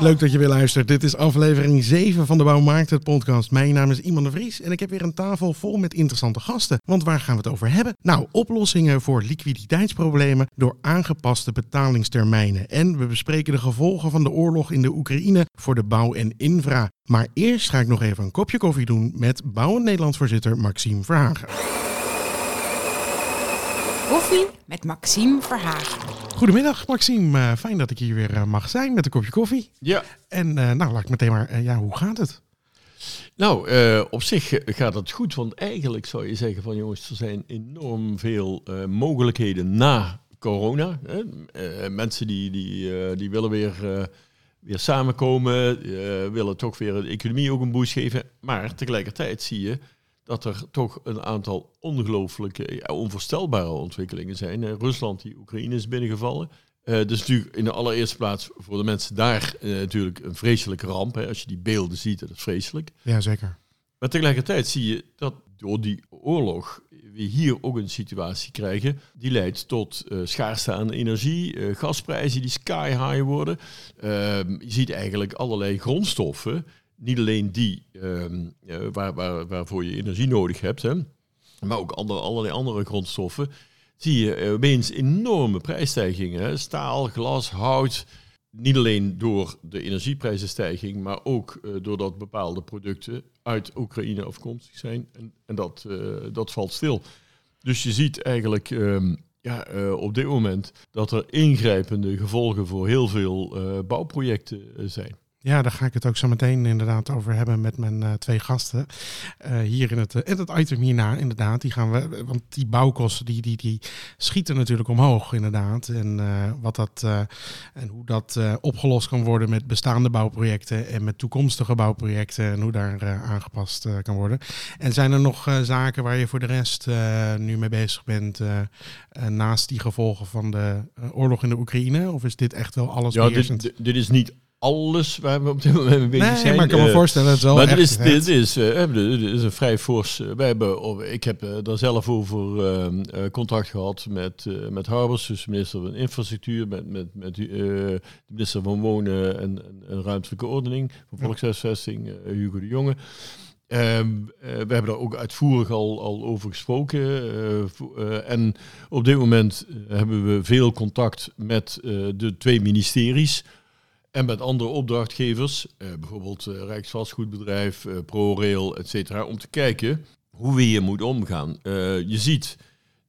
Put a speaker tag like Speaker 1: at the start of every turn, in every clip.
Speaker 1: Leuk dat je weer luistert. Dit is aflevering 7 van de Bouwmarkt, het podcast. Mijn naam is Iman de Vries en ik heb weer een tafel vol met interessante gasten. Want waar gaan we het over hebben? Nou, oplossingen voor liquiditeitsproblemen door aangepaste betalingstermijnen. En we bespreken de gevolgen van de oorlog in de Oekraïne voor de bouw en infra. Maar eerst ga ik nog even een kopje koffie doen met Bouwend Nederlands voorzitter Maxime Verhagen.
Speaker 2: Koffie met Maxime Verhagen.
Speaker 1: Goedemiddag Maxime, Eh, fijn dat ik hier weer eh, mag zijn met een kopje koffie.
Speaker 3: Ja,
Speaker 1: En eh, nou, laat ik meteen maar, ja, hoe gaat het?
Speaker 3: nou, eh, op zich gaat het goed, want eigenlijk zou je zeggen van jongens, er zijn enorm veel eh, mogelijkheden na corona. Hè? Eh, mensen die, die, eh, die willen weer, eh, weer samenkomen, eh, willen toch weer de economie ook een boost geven. Maar tegelijkertijd zie je dat er toch een aantal ongelooflijke, ja, onvoorstelbare ontwikkelingen zijn. Eh, Rusland die Oekraïne is binnengevallen. Eh dus natuurlijk in de allereerste plaats voor de mensen daar eh, natuurlijk een vreselijke ramp. Hè. Als je die beelden ziet, dat is vreselijk.
Speaker 1: Ja, zeker.
Speaker 3: Maar tegelijkertijd zie je dat door die oorlog we hier ook een situatie krijgen die leidt tot schaarste aan energie, gasprijzen die sky high worden. Ehm, je ziet eigenlijk allerlei grondstoffen, niet alleen die ehm, eh, waar, waar, waarvoor je energie nodig hebt, hè, maar ook andere, allerlei andere grondstoffen. Zie je opeens enorme prijsstijgingen. Staal, glas, hout. Niet alleen door de energieprijzenstijging, maar ook eh, doordat bepaalde producten uit Oekraïne afkomstig zijn. En, en dat, eh, dat valt stil. Dus je ziet eigenlijk ehm, ja, op dit moment dat er ingrijpende gevolgen voor heel veel bouwprojecten zijn.
Speaker 1: Ja, daar ga ik het ook zo meteen inderdaad over hebben met mijn eh, twee gasten. Eh, hier in het, eh, en het item hierna, inderdaad. Die gaan we, want die bouwkosten die, die, die schieten natuurlijk omhoog, inderdaad. En, wat dat, en hoe dat opgelost kan worden met bestaande bouwprojecten en met toekomstige bouwprojecten. En hoe daar aangepast kan worden. En zijn er nog zaken waar je voor de rest nu mee bezig bent, naast die gevolgen van de oorlog in de Oekraïne? Of is dit echt wel alles
Speaker 3: Ja, dit, dit is niet alles waar we op dit moment mee bezig
Speaker 1: Nee,
Speaker 3: zijn.
Speaker 1: maar ik kan me
Speaker 3: Eh,
Speaker 1: voorstellen, het is wel
Speaker 3: maar
Speaker 1: echt
Speaker 3: dit is,
Speaker 1: het-
Speaker 3: dit, is, eh, dit is een vrij fors. eh, wij hebben, ik heb daar zelf over eh, eh, contact gehad met, met Harbers, dus minister van Infrastructuur, met, met, met de minister van Wonen en, Ruimtelijke Ordening, van Volkshuisvesting, Hugo de Jonge. Ehm, eh, we hebben daar ook uitvoerig al, al over gesproken. en op dit moment hebben we veel contact met de twee ministeries. En met andere opdrachtgevers, eh, bijvoorbeeld eh, Rijksvastgoedbedrijf, eh, ProRail, et cetera, om te kijken hoe we hier moeten omgaan. Je ziet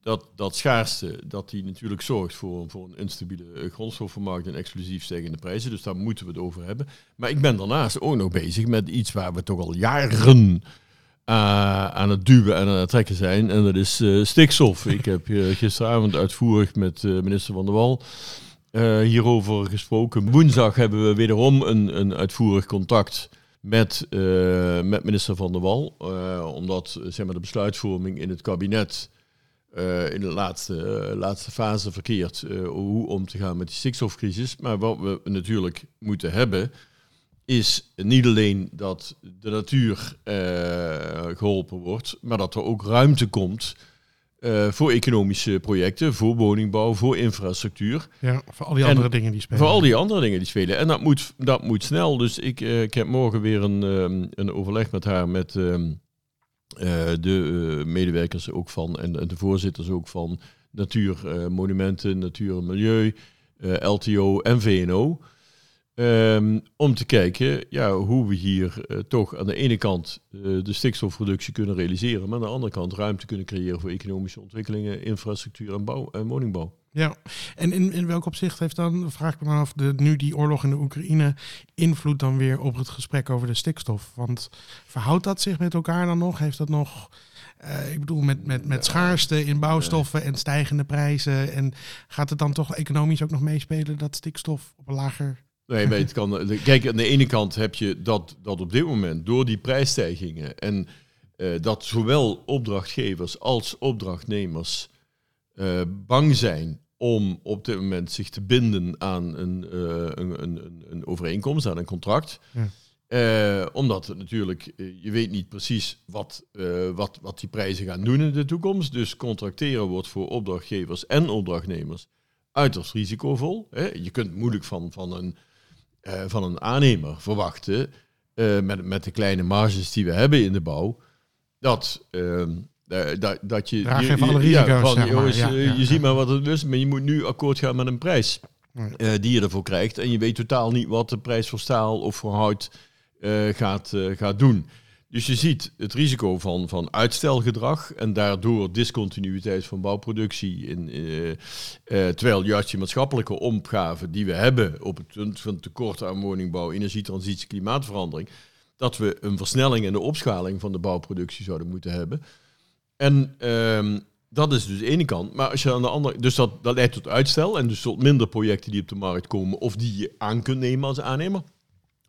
Speaker 3: dat, dat schaarste, dat die natuurlijk zorgt voor, voor een instabiele grondstoffenmarkt en exclusief stijgende prijzen. Dus daar moeten we het over hebben. Maar ik ben daarnaast ook nog bezig met iets waar we toch al jaren aan het duwen en aan het trekken zijn. En dat is stikstof. Ik heb eh, gisteravond uitvoerig met minister Van der Wal eh, hierover gesproken. Woensdag hebben we wederom een, een uitvoerig contact met, eh, met minister Van der Wal. eh, omdat zeg maar, de besluitvorming in het kabinet in de laatste, laatste fase verkeert. hoe om te gaan met die stikstofcrisis. Maar wat we natuurlijk moeten hebben is niet alleen dat de natuur eh, geholpen wordt, maar dat er ook ruimte komt eh, voor economische projecten, voor woningbouw, voor infrastructuur.
Speaker 1: Ja, voor al die
Speaker 3: En
Speaker 1: andere dingen die spelen.
Speaker 3: Voor al die andere dingen die spelen. En dat moet, dat moet snel. Dus ik, eh, ik heb morgen weer een, ehm, een overleg met haar, met ehm, eh, de medewerkers ook van en, en de voorzitters ook van Natuur, Monumenten, Natuur en Milieu, LTO en VNO. Ehm, om te kijken ja, hoe we hier eh, toch aan de ene kant eh, de stikstofproductie kunnen realiseren, maar aan de andere kant ruimte kunnen creëren voor economische ontwikkelingen, infrastructuur en, bouw, en woningbouw.
Speaker 1: Ja, en in, in welk opzicht heeft dan, vraag ik me af, de, nu die oorlog in de Oekraïne invloed dan weer op het gesprek over de stikstof? Want verhoudt dat zich met elkaar dan nog? Heeft dat nog, eh, ik bedoel, met, met, met schaarste in bouwstoffen en stijgende prijzen? En gaat het dan toch economisch ook nog meespelen dat stikstof op een lager...
Speaker 3: Nee, het kan. Kijk, aan de ene kant heb je dat, dat op dit moment door die prijsstijgingen en eh, dat zowel opdrachtgevers als opdrachtnemers eh, bang zijn om op dit moment zich te binden aan een, eh, een, een, een, een overeenkomst, aan een contract.
Speaker 1: Ja.
Speaker 3: Omdat het natuurlijk, je weet niet precies wat, wat, wat die prijzen gaan doen in de toekomst. Dus contracteren wordt voor opdrachtgevers en opdrachtnemers uiterst risicovol. Hè. Je kunt moeilijk van, van, een, eh, van een aannemer verwachten, eh, met, met de kleine marges die we hebben in de bouw, dat, ehm, eh, dat, dat je...
Speaker 1: Draag
Speaker 3: je,
Speaker 1: alle
Speaker 3: ja,
Speaker 1: risico's,
Speaker 3: van,
Speaker 1: zeg maar.
Speaker 3: jongens,
Speaker 1: Ja, ja,
Speaker 3: je ziet maar wat het is, maar je moet nu akkoord gaan met een prijs die je ervoor krijgt. En je weet totaal niet wat de prijs voor staal of voor hout gaat, gaat doen. Dus je ziet het risico van, van uitstelgedrag en daardoor discontinuïteit van bouwproductie. In, eh, terwijl juist die maatschappelijke opgave die we hebben op het punt van tekort aan woningbouw, energietransitie, klimaatverandering, dat we een versnelling en de opschaling van de bouwproductie zouden moeten hebben. En ehm, dat is dus de ene kant. Maar als je aan de andere. Dus dat, dat leidt tot uitstel en dus tot minder projecten die op de markt komen of die je aan kunt nemen als aannemer.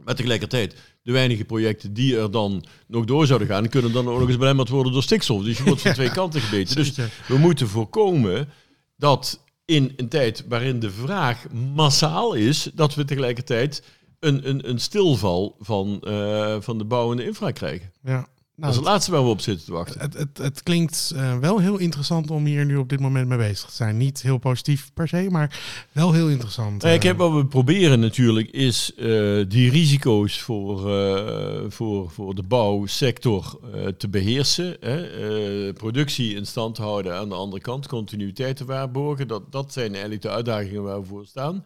Speaker 3: Maar tegelijkertijd, de weinige projecten die er dan nog door zouden gaan, kunnen dan ook nog eens belemmerd worden door stikstof. Dus je wordt van twee kanten gebeten. Dus we moeten voorkomen dat in een tijd waarin de vraag massaal is, dat we tegelijkertijd een, een, een stilval van, eh, van de bouw en de infra krijgen.
Speaker 1: Ja.
Speaker 3: Dat
Speaker 1: Nou,
Speaker 3: is het laatste waar we op zitten te wachten.
Speaker 1: het, het, het klinkt eh, wel heel interessant om hier nu op dit moment mee bezig te zijn. Niet heel positief per se, maar wel heel interessant.
Speaker 3: Nou ja, kijk,
Speaker 1: Eh,
Speaker 3: wat we proberen natuurlijk is eh, die risico's voor, eh, voor, voor de bouwsector eh, te beheersen. Hè? Eh, productie in stand houden aan de andere kant, continuïteit te waarborgen. Dat, dat zijn eigenlijk de uitdagingen waar we voor staan.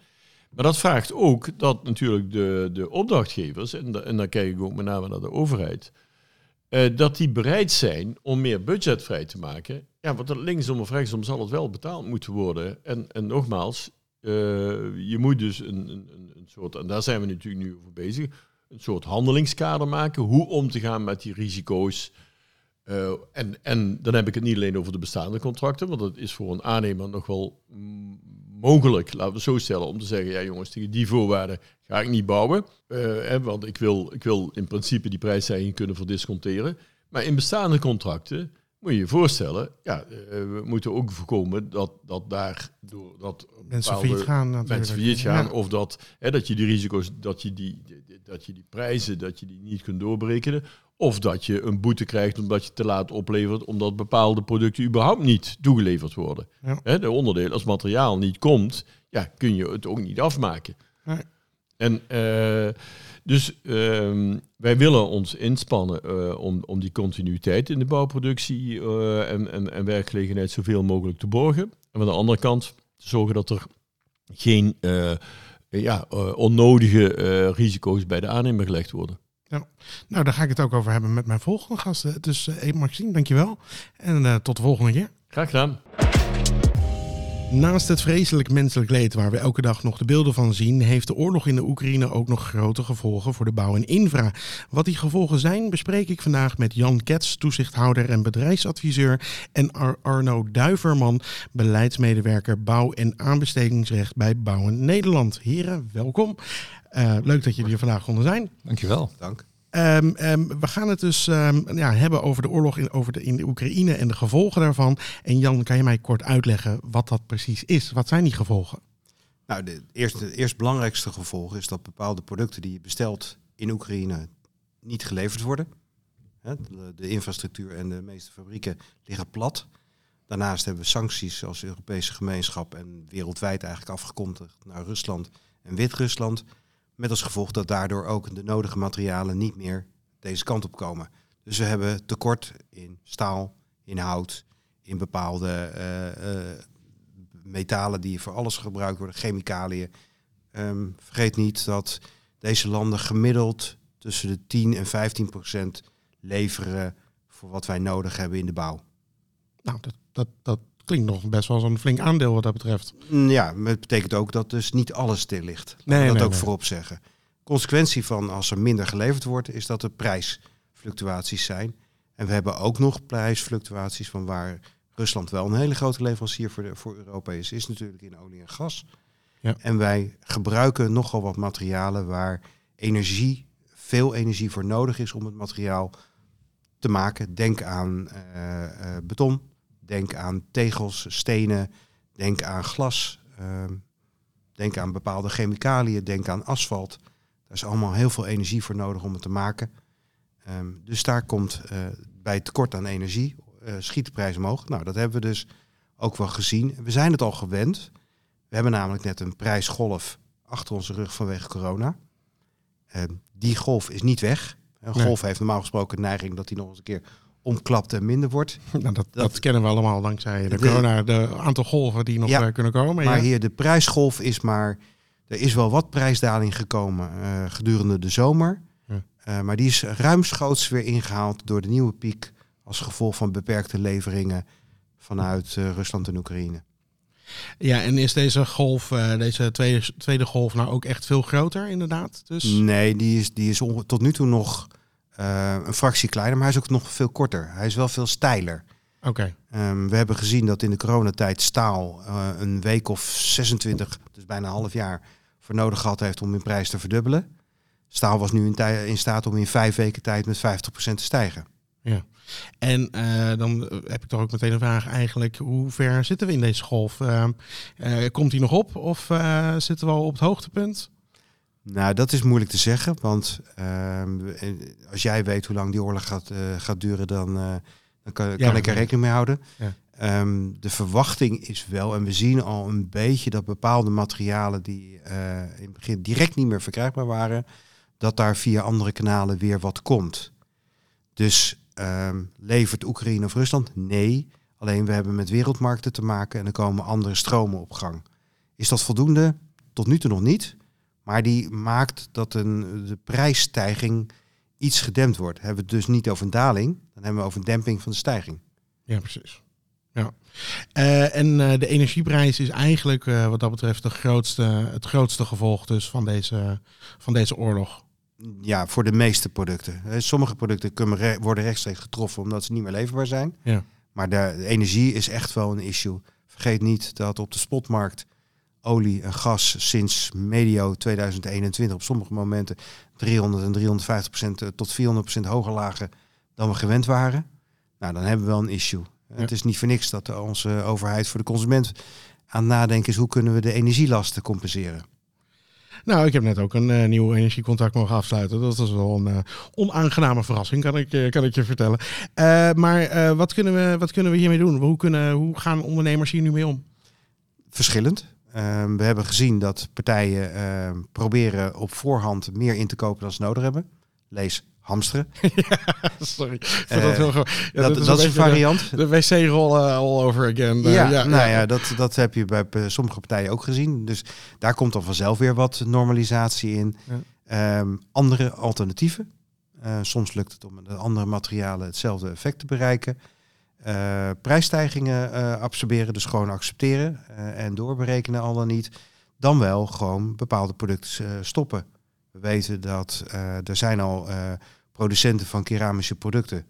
Speaker 3: Maar dat vraagt ook dat natuurlijk de, de opdrachtgevers, en, da- en dan kijk ik ook met name naar de overheid, eh, dat die bereid zijn om meer budget vrij te maken. Ja, want linksom of rechtsom zal het wel betaald moeten worden. En, en nogmaals, eh, je moet dus een, een, een- een soort, en daar zijn we natuurlijk nu over bezig, een soort handelingskader maken. Hoe om te gaan met die risico's. Eh, en, en dan heb ik het niet alleen over de bestaande contracten, want dat is voor een aannemer nog wel mm, mogelijk, laten we het zo stellen, om te zeggen, ja jongens, tegen die voorwaarden ga ik niet bouwen. Eh, hè, want ik wil, ik wil in principe die prijsstijging kunnen verdisconteren. Maar in bestaande contracten moet je je voorstellen, ja, eh, we moeten ook voorkomen dat, dat daar door dat
Speaker 1: mensen failliet gaan natuurlijk.
Speaker 3: mensen failliet gaan
Speaker 1: Ja.
Speaker 3: of dat, hè, dat je die risico's, dat je die, dat je die prijzen, dat je die niet kunt doorberekenen. Of dat je een boete krijgt omdat je te laat oplevert, omdat bepaalde producten überhaupt niet toegeleverd worden.
Speaker 1: Ja.
Speaker 3: De onderdelen, als materiaal niet komt, ja, kun je het ook niet afmaken.
Speaker 1: Nee.
Speaker 3: En eh, dus ehm, wij willen ons inspannen eh, om, om die continuïteit in de bouwproductie eh, en, en, en werkgelegenheid zoveel mogelijk te borgen. En aan de andere kant te zorgen dat er geen ja, onnodige risico's bij de aannemer gelegd worden.
Speaker 1: Nou, daar ga ik het ook over hebben met mijn volgende gasten. Dus uh, Maxime, dankjewel. En uh, tot de volgende keer.
Speaker 3: Graag gedaan.
Speaker 1: Naast het vreselijk menselijk leed waar we elke dag nog de beelden van zien, heeft de oorlog in de Oekraïne ook nog grote gevolgen voor de bouw en infra. Wat die gevolgen zijn, bespreek ik vandaag met Jan Kets, toezichthouder en bedrijfsadviseur, en Ar Arno Duiverman, beleidsmedewerker bouw- en aanbestedingsrecht bij Bouwen Nederland. Heren, welkom. Uh, leuk dat jullie hier vandaag konden zijn.
Speaker 4: Dankjewel.
Speaker 5: Dank.
Speaker 1: Um, um, we gaan het dus um, ja, hebben over de oorlog in, over de, in de Oekraïne en de gevolgen daarvan. En Jan, kan je mij kort uitleggen wat dat precies is? Wat zijn die gevolgen?
Speaker 5: Nou, de eerste, het eerst belangrijkste gevolg is dat bepaalde producten die je bestelt in Oekraïne niet geleverd worden. De, de infrastructuur en de meeste fabrieken liggen plat. Daarnaast hebben we sancties als Europese gemeenschap en wereldwijd eigenlijk afgekondigd naar Rusland en Wit-Rusland. Met als gevolg dat daardoor ook de nodige materialen niet meer deze kant op komen. Dus we hebben tekort in staal, in hout, in bepaalde uh, uh, metalen die voor alles gebruikt worden, chemicaliën. Um, vergeet niet dat deze landen gemiddeld tussen de 10 en 15 procent leveren voor wat wij nodig hebben in de bouw.
Speaker 1: Nou, dat, dat, dat klinkt nog best wel zo'n flink aandeel wat dat betreft.
Speaker 5: Ja, maar het betekent ook dat dus niet alles stil ligt.
Speaker 1: Nee,
Speaker 5: dat
Speaker 1: nee,
Speaker 5: ook
Speaker 1: nee.
Speaker 5: voorop zeggen. Consequentie van als er minder geleverd wordt, is dat er prijsfluctuaties zijn. En we hebben ook nog prijsfluctuaties van waar Rusland wel een hele grote leverancier voor, de, voor Europa is, is natuurlijk in olie en gas.
Speaker 1: Ja.
Speaker 5: En wij gebruiken nogal wat materialen waar energie, veel energie voor nodig is om het materiaal te maken. Denk aan uh, uh, beton, Denk aan tegels, stenen, denk aan glas, uh, denk aan bepaalde chemicaliën, denk aan asfalt. is allemaal heel veel energie voor nodig om het te maken. Ehm, dus daar komt eh, bij tekort aan energie, eh, schiet de prijs omhoog. Nou, dat hebben we dus ook wel gezien. We zijn het al gewend. We hebben namelijk net een prijsgolf achter onze rug vanwege corona. Ehm, die golf is niet weg. Een
Speaker 1: Nee.
Speaker 5: golf heeft normaal gesproken de neiging dat hij nog eens een keer omklapt en minder wordt.
Speaker 1: Nou, dat, dat,
Speaker 5: Dat-
Speaker 1: kennen we allemaal dankzij de,
Speaker 5: De-
Speaker 1: corona, de aantal golven die nog
Speaker 5: Ja,
Speaker 1: eh, kunnen komen.
Speaker 5: Maar
Speaker 1: ja.
Speaker 5: hier, de prijsgolf is maar... Er is wel wat prijsdaling gekomen eh, gedurende de zomer.
Speaker 1: Ja.
Speaker 5: Eh, maar die is ruimschoots weer ingehaald door de nieuwe piek... als gevolg van beperkte leveringen vanuit Rusland en Oekraïne.
Speaker 1: ja, en is deze golf, deze tweede, tweede golf nou ook echt veel groter inderdaad? Dus,
Speaker 5: Nee, die is, die is tot nu toe nog eh, een fractie kleiner... maar hij is ook nog veel korter. Hij is wel veel steiler.
Speaker 1: Oké,
Speaker 5: Ehm, we hebben gezien dat in de coronatijd staal eh, een week of 26, dus bijna een half jaar, voor nodig gehad heeft om in prijs te verdubbelen. Staal was nu in, staat om in vijf weken tijd met 50% te stijgen.
Speaker 1: en eh, dan heb ik toch ook meteen een vraag eigenlijk. Hoe ver zitten we in deze golf? Eh, eh, komt die nog op of zitten we al op het hoogtepunt?
Speaker 5: Nou, dat is moeilijk te zeggen, want ehm, eh, als jij weet hoe lang die oorlog gaat, eh, gaat duren, dan, eh, dan kan,
Speaker 1: Ja,
Speaker 5: kan ik er rekening mee houden.
Speaker 1: Ja.
Speaker 5: Ehm, de verwachting is wel, en we zien al een beetje dat bepaalde materialen die eh, in het begin direct niet meer verkrijgbaar waren, dat daar via andere kanalen weer wat komt. Dus ehm, levert Oekraïne of Rusland? Nee. Alleen we hebben met wereldmarkten te maken en er komen andere stromen op gang. Is dat voldoende? Tot nu toe nog niet. Maar die maakt dat een, de prijsstijging iets gedempt wordt. Hebben we het dus niet over een daling, dan hebben we over een demping van de stijging.
Speaker 1: Ja, precies. Ja. Eh, en eh, de energieprijs is eigenlijk eh, wat dat betreft de grootste, het grootste gevolg dus van deze, van deze oorlog.
Speaker 5: Ja, voor de meeste producten. Sommige producten kunnen re- worden rechtstreeks getroffen omdat ze niet meer leverbaar zijn.
Speaker 1: Ja.
Speaker 5: Maar de, de energie is echt wel een issue. Vergeet niet dat op de spotmarkt olie en gas sinds medio 2021 op sommige momenten 300 en 350 procent eh, tot 400 procent hoger lagen dan we gewend waren. Nou, dan hebben we wel een issue.
Speaker 1: Ja.
Speaker 5: Het is niet voor niks dat onze overheid voor de consument aan nadenken is hoe kunnen we de energielasten compenseren.
Speaker 1: Nou, ik heb net ook een eh, nieuw energiecontract mogen afsluiten. Dat was wel een eh, onaangename verrassing, kan ik, kan ik je vertellen. Maar wat, kunnen we, wat kunnen we hiermee doen? Hoe, kunnen, hoe gaan ondernemers hier nu mee om?
Speaker 5: verschillend. Ehm, we hebben gezien dat partijen ehm, proberen op voorhand meer in te kopen dan ze nodig hebben. Lees hamsteren.
Speaker 1: Sorry.
Speaker 5: Eh,
Speaker 1: dat heel goed. Ja,
Speaker 5: dat, dat is een variant.
Speaker 1: De, de wc-rol eh, all over again. Eh,
Speaker 5: ja, nou ja, dat, dat heb je bij eh, sommige partijen ook gezien. Dus daar komt dan vanzelf weer wat normalisatie in. Ehm, andere alternatieven. Eh, soms lukt het om met andere materialen hetzelfde effect te bereiken. Eh, prijsstijgingen eh, absorberen, dus gewoon accepteren eh, en doorberekenen al dan niet. Dan wel gewoon bepaalde producten stoppen. We weten dat er zijn al producenten van keramische producten.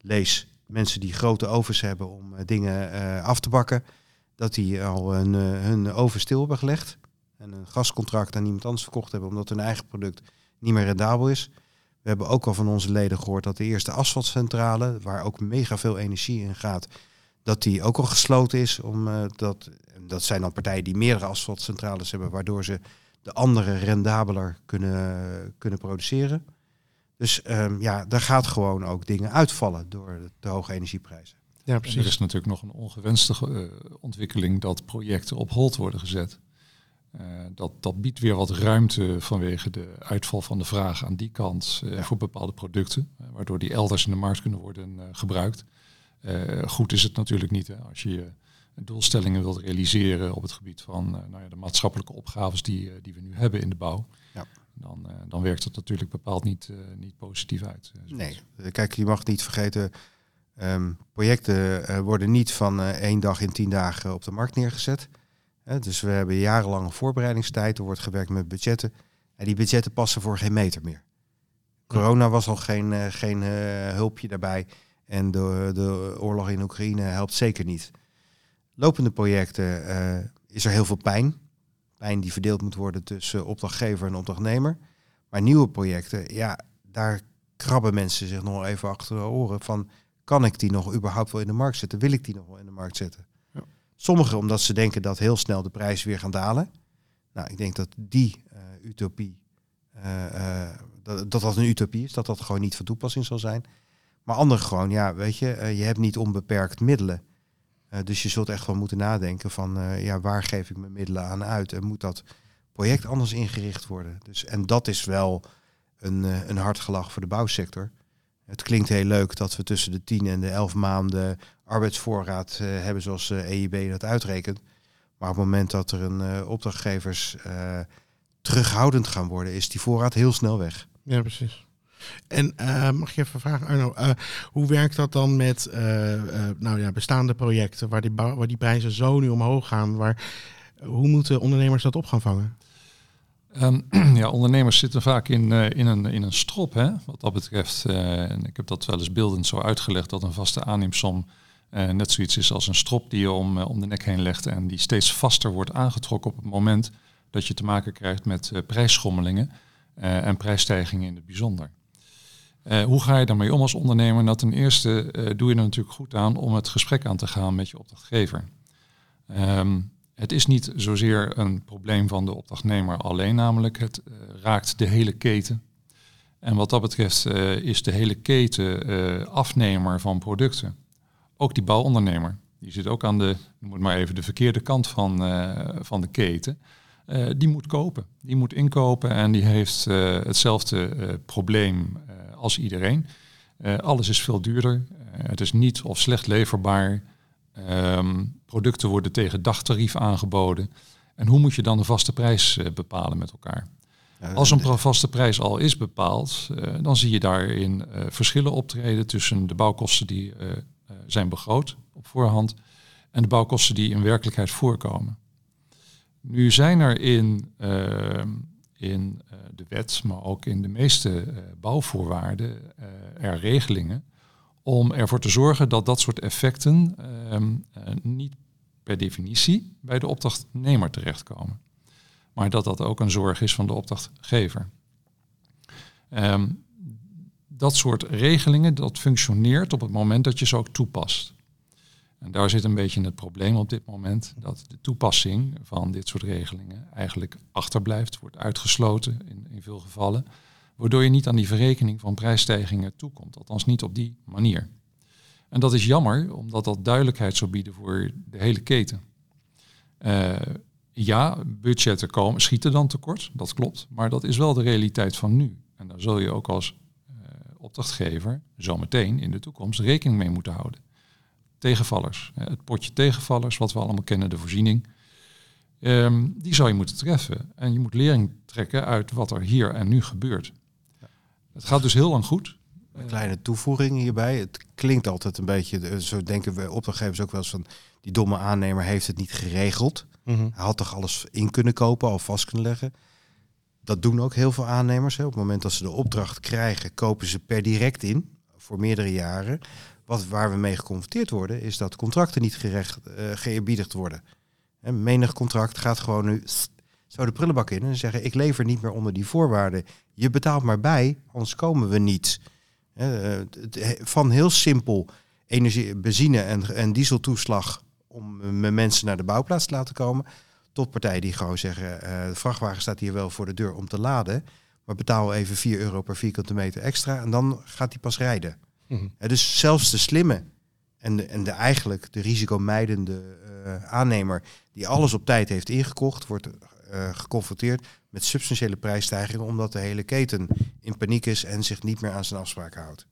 Speaker 5: Lees mensen die grote ovens hebben om dingen af te bakken. Dat die al hun, hun oven stil hebben gelegd. En een gascontract aan iemand anders verkocht hebben omdat hun eigen product niet meer rendabel is. We hebben ook al van onze leden gehoord dat de eerste asfaltcentrale, waar ook mega veel energie in gaat, dat die ook al gesloten is. Omdat dat, dat zijn dan partijen die meerdere asfaltcentrales hebben, waardoor ze de andere rendabeler kunnen, kunnen produceren. Dus ehm, ja, daar gaat gewoon ook dingen uitvallen door de, de hoge energieprijzen.
Speaker 1: ja,
Speaker 4: En er
Speaker 1: precies.
Speaker 4: is natuurlijk nog een ongewenste eh, ontwikkeling dat projecten op hold worden gezet. Eh, dat, dat biedt weer wat ruimte vanwege de uitval van de vraag aan die kant eh, voor bepaalde producten, eh, waardoor die elders in de markt kunnen worden gebruikt. Goed is het natuurlijk niet hè, als je je doelstellingen wilt realiseren op het gebied van nou ja, de maatschappelijke opgaves die, die we nu hebben in de bouw.
Speaker 5: Ja.
Speaker 4: Dan, dan werkt dat natuurlijk bepaald niet, niet positief uit.
Speaker 5: Nee, kijk, je mag niet vergeten, ehm, projecten worden niet van één dag in tien dagen op de markt neergezet. Dus we hebben jarenlange voorbereidingstijd, er wordt gewerkt met budgetten. En die budgetten passen voor geen meter meer. Corona was al geen, eh, geen eh, hulpje daarbij. En de, de oorlog in Oekraïne helpt zeker niet. Lopende projecten eh, is er heel veel pijn. Pijn die verdeeld moet worden tussen opdrachtgever en opdrachtnemer. Maar nieuwe projecten, ja, daar krabben mensen zich nog even achter de oren van kan ik die nog überhaupt wel in de markt zetten? Wil ik die nog wel in de markt zetten? Sommigen omdat ze denken dat heel snel de prijzen weer gaan dalen. Nou, ik denk dat die eh, utopie eh, eh, dat, dat een utopie is, dat dat gewoon niet van toepassing zal zijn. Maar anderen gewoon, ja, weet je, je hebt niet onbeperkt middelen. Dus je zult echt wel moeten nadenken van, ja, waar geef ik mijn middelen aan uit? En moet dat project anders ingericht worden? Dus, en dat is wel een, een hard gelach voor de bouwsector. Het klinkt heel leuk dat we tussen de 10 en de 11 maanden arbeidsvoorraad eh, hebben zoals de EIB dat uitrekent. Maar op het moment dat er een eh, opdrachtgevers eh, terughoudend gaan worden, is die voorraad heel snel weg.
Speaker 1: Ja, precies. En eh, mag je even vragen, Arno, eh, hoe werkt dat dan met eh, eh, nou ja, bestaande projecten waar die, waar die prijzen zo nu omhoog gaan? Waar, hoe moeten ondernemers dat op gaan vangen?
Speaker 4: Ehm, ja, ondernemers zitten vaak in, eh, in, een, in een strop, hè, wat dat betreft. Eh, en ik heb dat wel eens beeldend zo uitgelegd, dat een vaste aanneemsom net zoiets is als een strop die je om, eh, om de nek heen legt en die steeds vaster wordt aangetrokken op het moment dat je te maken krijgt met eh, prijsschommelingen eh, en prijsstijgingen in het bijzonder. Hoe ga je daarmee om als ondernemer? Nou, ten eerste doe je er natuurlijk goed aan om het gesprek aan te gaan met je opdrachtgever. Ehm, het is niet zozeer een probleem van de opdrachtnemer alleen, namelijk het raakt de hele keten. En wat dat betreft is de hele keten afnemer van producten. Ook die bouwondernemer. Die zit ook aan de, noem het maar even, de verkeerde kant van, eh, van de keten. Eh, die moet kopen. Die moet inkopen en die heeft eh, hetzelfde probleem als iedereen. Alles is veel duurder. Het is niet of slecht leverbaar. Ehm, producten worden tegen dagtarief aangeboden. En hoe moet je dan de vaste prijs bepalen met elkaar? Als een vaste prijs al is bepaald, dan zie je daarin verschillen optreden tussen de bouwkosten die zijn begroot op voorhand en de bouwkosten die in werkelijkheid voorkomen. Nu zijn er in, eh, in eh, de wet, maar ook in de meeste eh, bouwvoorwaarden, er regelingen om ervoor te zorgen dat dat soort effecten ehm, eh, niet per definitie bij de opdrachtnemer terechtkomen. Maar dat dat ook een zorg is van de opdrachtgever. Ehm, dat soort regelingen, dat functioneert op het moment dat je ze ook toepast. En daar zit een beetje het probleem op dit moment, dat de toepassing van dit soort regelingen eigenlijk achterblijft, wordt uitgesloten in, in veel gevallen, waardoor je niet aan die verrekening van prijsstijgingen toekomt, althans niet op die manier. En dat is jammer, omdat dat duidelijkheid zou bieden voor de hele keten. Eh, ja, budgetten komen, schieten dan tekort, dat klopt, maar dat is wel de realiteit van nu. En daar zul je ook als opdrachtgever zometeen in de toekomst rekening mee moeten houden. Tegenvallers, het potje tegenvallers, wat we allemaal kennen, de voorziening, ehm, die zou je moeten treffen. En je moet lering trekken uit wat er hier en nu gebeurt. Het gaat dus heel lang goed.
Speaker 5: Een kleine toevoeging hierbij. Het klinkt altijd een beetje, eh, zo denken we opdrachtgevers ook wel eens van, die domme aannemer heeft het niet geregeld.
Speaker 1: Mhm.
Speaker 5: Hij had toch alles in kunnen kopen, al vast kunnen leggen. Dat doen ook heel veel aannemers. Hè. Op het moment dat ze de opdracht krijgen, kopen ze per direct in, voor meerdere jaren. Wat, waar we mee geconfronteerd worden, is dat contracten niet gerecht, eh, geëerbiedigd worden. Hè, menig contract gaat gewoon nu zo de prullenbak in en zeggen, ik lever niet meer onder die voorwaarden. Je betaalt maar bij, anders komen we niet. Van heel simpel energie, benzine en, en dieseltoeslag om mijn mensen naar de bouwplaats te laten komen. Tot partijen die gewoon zeggen, eh, de vrachtwagen staat hier wel voor de deur om te laden. Maar betaal even 4 euro per vierkante meter extra en dan gaat hij pas rijden.
Speaker 1: Mhm.
Speaker 5: Dus zelfs de slimme en de, en de eigenlijk de risicomijdende eh, aannemer die alles op tijd heeft ingekocht, wordt eh, geconfronteerd met substantiële prijsstijgingen omdat de hele keten in paniek is en zich niet meer aan zijn afspraken houdt.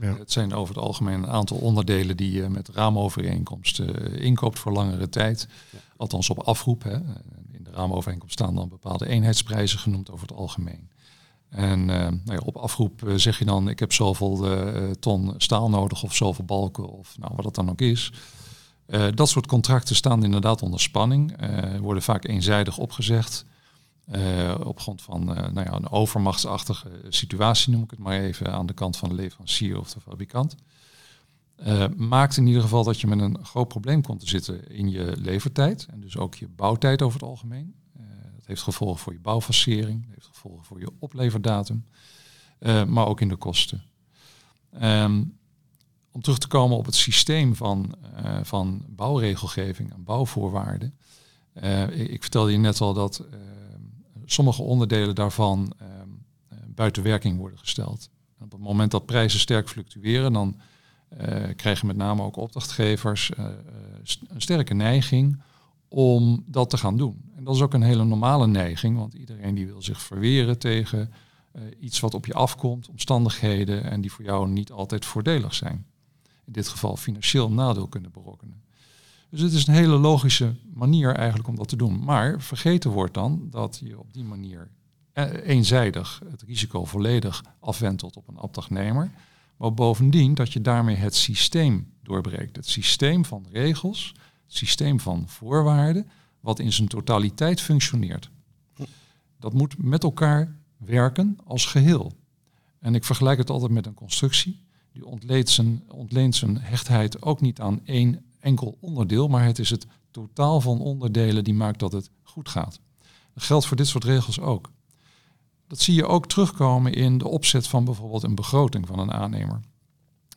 Speaker 1: Ja.
Speaker 4: Het zijn over het algemeen een aantal onderdelen die je met raamovereenkomsten eh, inkoopt voor langere tijd. Althans op afroep. Hè. In de raamovereenkomst staan dan bepaalde eenheidsprijzen genoemd over het algemeen. En eh, nou ja, op afroep eh, zeg je dan, ik heb zoveel eh, ton staal nodig of zoveel balken of nou, wat het dan ook is. Eh, dat soort contracten staan inderdaad onder spanning, eh, worden vaak eenzijdig opgezegd. Eh, op grond van eh, nou ja, een overmachtsachtige situatie, noem ik het maar even, aan de kant van de leverancier of de fabrikant. Eh, maakt in ieder geval dat je met een groot probleem komt te zitten in je levertijd en dus ook je bouwtijd over het algemeen. Dat heeft gevolgen voor je bouwfasering, dat heeft gevolgen voor je opleverdatum, maar ook in de kosten. Ehm, om terug te komen op het systeem van, van bouwregelgeving en bouwvoorwaarden. Ik, ik vertelde je net al dat sommige onderdelen daarvan ehm, buiten werking worden gesteld. Op het moment dat prijzen sterk fluctueren, dan eh, krijgen met name ook opdrachtgevers eh, eh, een sterke neiging om dat te gaan doen. En dat is ook een hele normale neiging, want iedereen die wil zich verweren tegen eh, iets wat op je afkomt, omstandigheden en die voor jou niet altijd voordelig zijn. In dit geval financieel nadeel kunnen berokkenen. Dus het is een hele logische manier eigenlijk om dat te doen. Maar vergeten wordt dan dat je op die manier eh, eenzijdig het risico volledig afwentelt op een opdrachtnemer. Maar bovendien dat je daarmee het systeem doorbreekt. Het systeem van regels, het systeem van voorwaarden, wat in zijn totaliteit functioneert. Dat moet met elkaar werken als geheel. En ik vergelijk het altijd met een constructie. Die ontleent zijn, ontleent zijn hechtheid ook niet aan één enkel onderdeel, maar het is het totaal van onderdelen die maakt dat het goed gaat. Dat geldt voor dit soort regels ook. Dat zie je ook terugkomen in de opzet van bijvoorbeeld een begroting van een aannemer.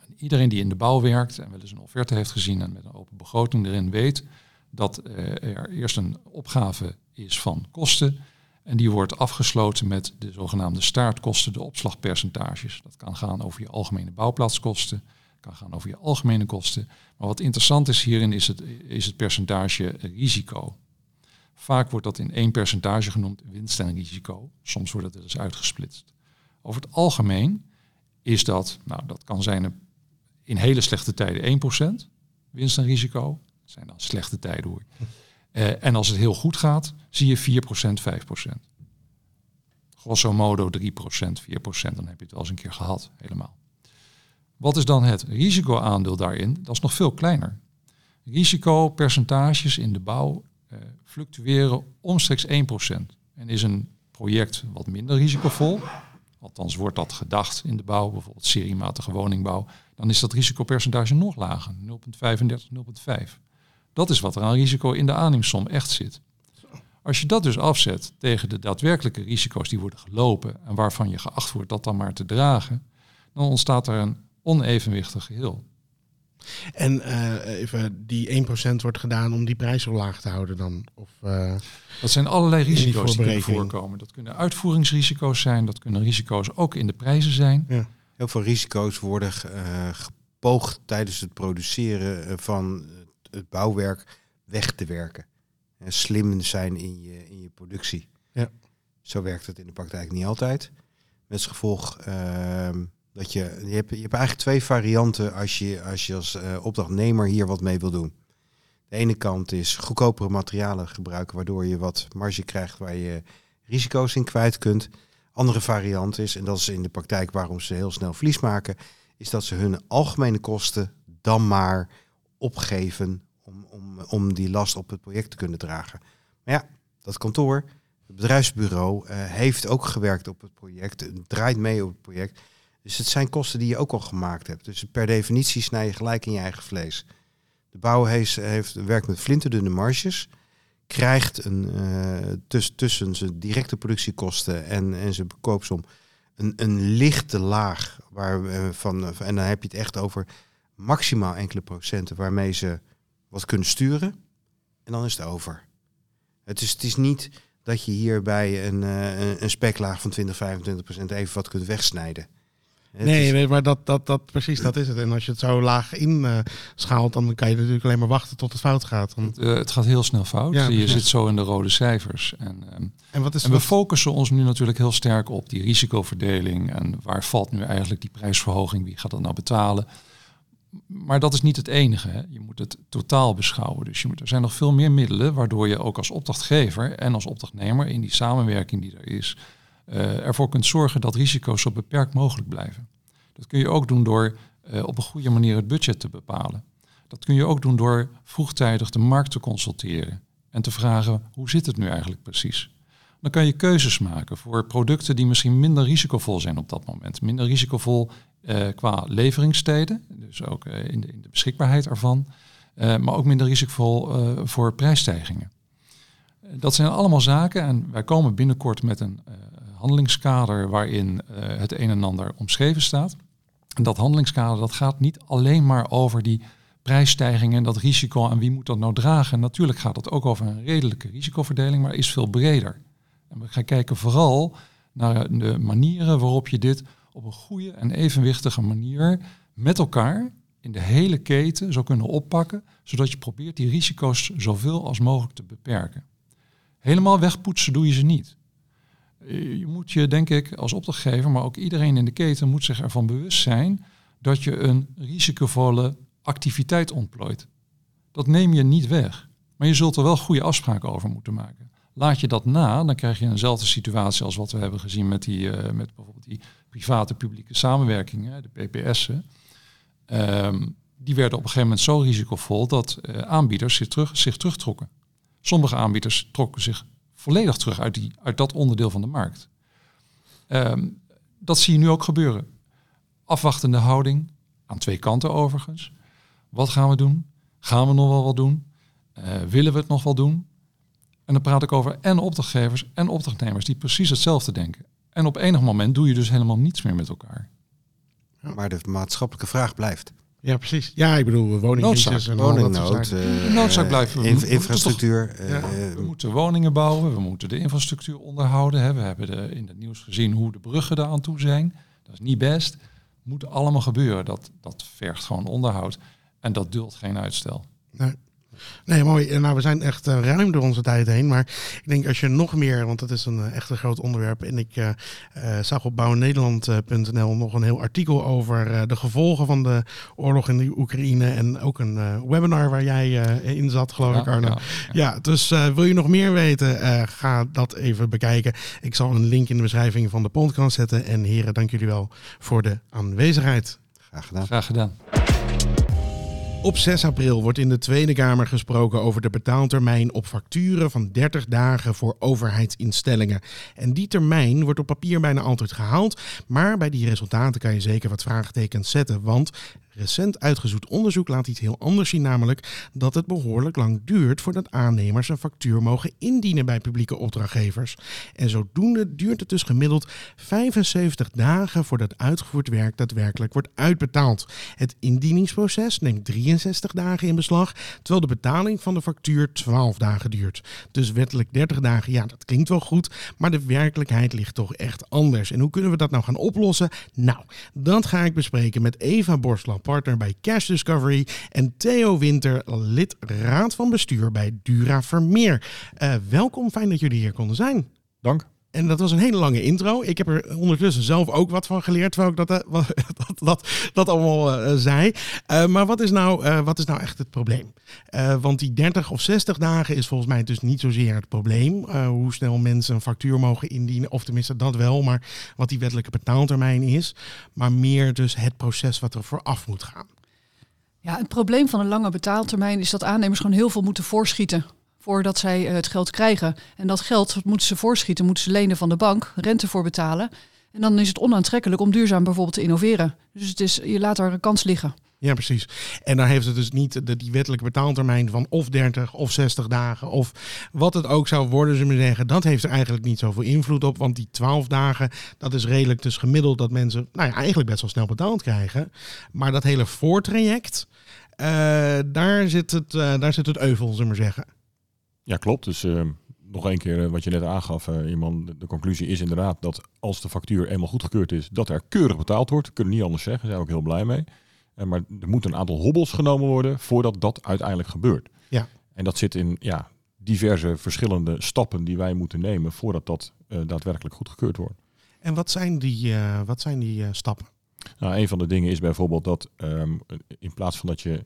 Speaker 4: En iedereen die in de bouw werkt en wel eens een offerte heeft gezien en met een open begroting erin weet dat eh, er eerst een opgave is van kosten en die wordt afgesloten met de zogenaamde staartkosten, de opslagpercentages. Dat kan gaan over je algemene bouwplaatskosten, kan gaan over je algemene kosten. Maar wat interessant is hierin is het, is het percentage risico. Vaak wordt dat in één percentage genoemd, winst en risico. Soms wordt het dus uitgesplitst. Over het algemeen is dat, nou dat kan zijn in hele slechte tijden 1% winst en risico. Dat zijn dan slechte tijden hoor. Eh, en als het heel goed gaat, zie je 4%, 5%. Grosso modo 3%, 4%, dan heb je het wel eens een keer gehad, helemaal. Wat is dan het risicoaandeel daarin? Dat is nog veel kleiner. Risicopercentages in de bouw eh, fluctueren omstreeks 1%. En is een project wat minder risicovol, althans wordt dat gedacht in de bouw, bijvoorbeeld seriematige woningbouw, dan is dat risicopercentage nog lager, 0,35, 0,5. Dat is wat er aan risico in de aanneemsom echt zit. Als je dat dus afzet tegen de daadwerkelijke risico's die worden gelopen en waarvan je geacht wordt dat dan maar te dragen, dan ontstaat er een onevenwichtig geheel.
Speaker 1: En eh, even, die 1% wordt gedaan om die prijs zo laag te houden dan? Of, eh,
Speaker 4: Dat zijn allerlei
Speaker 1: die
Speaker 4: risico's die kunnen
Speaker 1: voorberekening.
Speaker 4: voorkomen. Dat kunnen uitvoeringsrisico's zijn, dat kunnen risico's ook in de prijzen zijn.
Speaker 5: Heel veel risico's worden eh, gepoogd tijdens het produceren van het, het bouwwerk weg te werken. En slim zijn in je, in je productie.
Speaker 1: Ja.
Speaker 5: Zo werkt het in de praktijk niet altijd. Met als gevolg ehm, dat je, je, hebt, je hebt eigenlijk twee varianten als je als, je als eh, opdrachtnemer hier wat mee wil doen. De ene kant is goedkopere materialen gebruiken, waardoor je wat marge krijgt waar je risico's in kwijt kunt. Andere variant is, en dat is in de praktijk waarom ze heel snel verlies maken, is dat ze hun algemene kosten dan maar opgeven om, om, om die last op het project te kunnen dragen. Maar ja, dat kantoor, het bedrijfsbureau, eh, heeft ook gewerkt op het project, draait mee op het project. Dus het zijn kosten die je ook al gemaakt hebt. Dus per definitie snij je gelijk in je eigen vlees. De bouw heeft, werkt met flinterdunne marges krijgt een, eh, tuss- tussen zijn directe productiekosten en, en zijn koopsom een, een lichte laag. Waar, we van, en dan heb je het echt over maximaal enkele procenten waarmee ze wat kunnen sturen. En dan is het over. Het is, het is niet dat je hierbij eh, een- een speklaag van 20, 25 procent even wat kunt wegsnijden. Het
Speaker 1: nee,
Speaker 5: is-
Speaker 1: nee, maar dat, dat, dat, precies, dat is het. En als je het zo laag inschaalt, dan kan je natuurlijk alleen maar wachten tot het fout gaat. Dan,
Speaker 4: Eh, het gaat heel snel fout.
Speaker 1: Ja,
Speaker 4: je zit zo in de rode cijfers. En, ehm,
Speaker 1: en wat is
Speaker 4: en we
Speaker 1: wat-
Speaker 4: focussen ons nu natuurlijk heel sterk op die risicoverdeling. En waar valt nu eigenlijk die prijsverhoging? Wie gaat dat nou betalen? Maar dat is niet het enige. Hè. Je moet het totaal beschouwen. Dus je moet, er zijn nog veel meer middelen waardoor je ook als opdrachtgever en als opdrachtnemer in die samenwerking die er is, ervoor kunt zorgen dat risico's zo beperkt mogelijk blijven. Dat kun je ook doen door eh, op een goede manier het budget te bepalen. Dat kun je ook doen door vroegtijdig de markt te consulteren en te vragen hoe zit het nu eigenlijk precies. Dan kan je keuzes maken voor producten die misschien minder risicovol zijn op dat moment. Minder risicovol eh, qua leveringstijden, dus ook eh, in, de, in de beschikbaarheid ervan. eh, maar ook minder risicovol eh, voor prijsstijgingen. Eh, dat zijn allemaal zaken en wij komen binnenkort met een eh, handelingskader waarin eh, het een en ander omschreven staat. En dat handelingskader dat gaat niet alleen maar over die prijsstijgingen en dat risico en wie moet dat nou dragen. Natuurlijk gaat het ook over een redelijke risicoverdeling, maar is veel breder. En we gaan kijken vooral naar de manieren waarop je dit op een goede en evenwichtige manier met elkaar in de hele keten zou kunnen oppakken, zodat je probeert die risico's zoveel als mogelijk te beperken. Helemaal wegpoetsen doe je ze niet. Je moet je, denk ik, als opdrachtgever, maar ook iedereen in de keten moet zich ervan bewust zijn dat je een risicovolle activiteit ontplooit. Dat neem je niet weg. Maar je zult er wel goede afspraken over moeten maken. Laat je dat na, dan krijg je eenzelfde situatie als wat we hebben gezien met, die, uh, met bijvoorbeeld die private publieke samenwerkingen, de PPS'en. Ehm, die werden op een gegeven moment zo risicovol dat uh, aanbieders zich, terug, zich terugtrokken. Sommige aanbieders trokken zich volledig terug uit, die, uit dat onderdeel van de markt. Um, dat zie je nu ook gebeuren. Afwachtende houding, aan twee kanten overigens. Wat gaan we doen? Gaan we nog wel wat doen? Uh, willen we het nog wel doen? En dan praat ik over en opdrachtgevers en opdrachtnemers die precies hetzelfde denken. En op enig moment doe je dus helemaal niets meer met elkaar.
Speaker 5: Maar de maatschappelijke vraag blijft.
Speaker 1: Ja, precies. Ja, ik bedoel, woningcrisis en soort
Speaker 5: Woningnood,
Speaker 1: zaken.
Speaker 5: eh,
Speaker 4: Noodzaak blijven. We
Speaker 5: inf-
Speaker 4: moeten
Speaker 5: infrastructuur. eh,
Speaker 1: Ja.
Speaker 5: eh,
Speaker 4: We moeten woningen bouwen, we moeten de infrastructuur onderhouden. Hè. We hebben de, in het nieuws gezien hoe de bruggen daar aan toe zijn. Dat is niet best. Moet allemaal gebeuren. Dat, dat vergt gewoon onderhoud. En dat duldt geen uitstel.
Speaker 1: Nee. Nee, mooi. En Nou, we zijn echt eh, ruim door onze tijd heen. Maar ik denk als je nog meer, want dat is een eh, echt een groot onderwerp. En ik eh, eh, zag op bouwennederland.nl nog een heel artikel over eh, de gevolgen van de oorlog in de Oekraïne. En ook een eh, webinar waar jij eh, in zat, geloof ik, Arno.
Speaker 4: ja.
Speaker 1: Ja, dus eh, wil je nog meer weten, eh, ga dat even bekijken. Ik zal een link in de beschrijving van de podcast zetten. En heren, dank jullie wel voor de aanwezigheid.
Speaker 5: graag gedaan.
Speaker 4: Graag gedaan.
Speaker 1: Op 6 april wordt in de Tweede Kamer gesproken over de betaaltermijn op facturen van 30 dagen voor overheidsinstellingen. En die termijn wordt op papier bijna altijd gehaald, maar bij die resultaten kan je zeker wat vraagtekens zetten, want recent uitgezocht onderzoek laat iets heel anders zien, namelijk dat het behoorlijk lang duurt voordat aannemers een factuur mogen indienen bij publieke opdrachtgevers. En zodoende duurt het dus gemiddeld 75 dagen voordat uitgevoerd werk daadwerkelijk wordt uitbetaald. Het indieningsproces neemt 63 dagen in beslag, terwijl de betaling van de factuur 12 dagen duurt. Dus wettelijk 30 dagen, ja, dat klinkt wel goed, maar de werkelijkheid ligt toch echt anders. En hoe kunnen we dat nou gaan oplossen? Nou, dat ga ik bespreken met Eva Borstlap, partner bij Cash Discovery, en Theo Winter, lid raad van bestuur bij Dura Vermeer. Eh, welkom, fijn dat jullie hier konden zijn.
Speaker 6: Dank.
Speaker 1: En dat was een hele lange intro. Ik heb er ondertussen zelf ook wat van geleerd, terwijl ik dat, eh, dat, dat, allemaal eh, zei. Eh, maar wat is, nou, wat is nou echt het probleem? Want die 30 of 60 dagen is volgens mij dus niet zozeer het probleem. hoe snel mensen een factuur mogen indienen, of tenminste dat wel, maar wat die wettelijke betaaltermijn is. Maar meer dus het proces wat er vooraf moet gaan.
Speaker 7: Ja, het probleem van een lange betaaltermijn is dat aannemers gewoon heel veel moeten voorschieten voordat zij eh, het geld krijgen. En dat geld moeten ze voorschieten, moeten ze lenen van de bank, rente voor betalen. En dan is het onaantrekkelijk om duurzaam bijvoorbeeld te innoveren. Dus het is, je laat daar een kans liggen.
Speaker 1: Ja, precies. En daar heeft het dus niet de, die wettelijke betaaltermijn van of 30 of 60 dagen of wat het ook zou worden, zullen we zeggen. Dat heeft er eigenlijk niet zoveel invloed op, want die 12 dagen, dat is redelijk dus gemiddeld dat mensen, nou ja, eigenlijk best wel snel betaald krijgen. Maar dat hele voortraject, eh, daar, zit het, eh, daar zit het euvel, zullen we zeggen.
Speaker 6: Ja, klopt. Dus eh, nog één keer eh, wat je net aangaf, eh, iemand, de, conclusie is inderdaad dat als de factuur eenmaal goedgekeurd is, dat er keurig betaald wordt. Kunnen niet anders zeggen, daar zijn we ook heel blij mee. Eh, maar er moeten een aantal hobbels genomen worden voordat dat uiteindelijk gebeurt.
Speaker 1: Ja.
Speaker 6: En dat zit in ja, diverse verschillende stappen die wij moeten nemen voordat dat daadwerkelijk goedgekeurd wordt.
Speaker 1: En wat zijn die, wat zijn die stappen?
Speaker 6: Nou, een van de dingen is bijvoorbeeld dat ehm, in plaats van dat je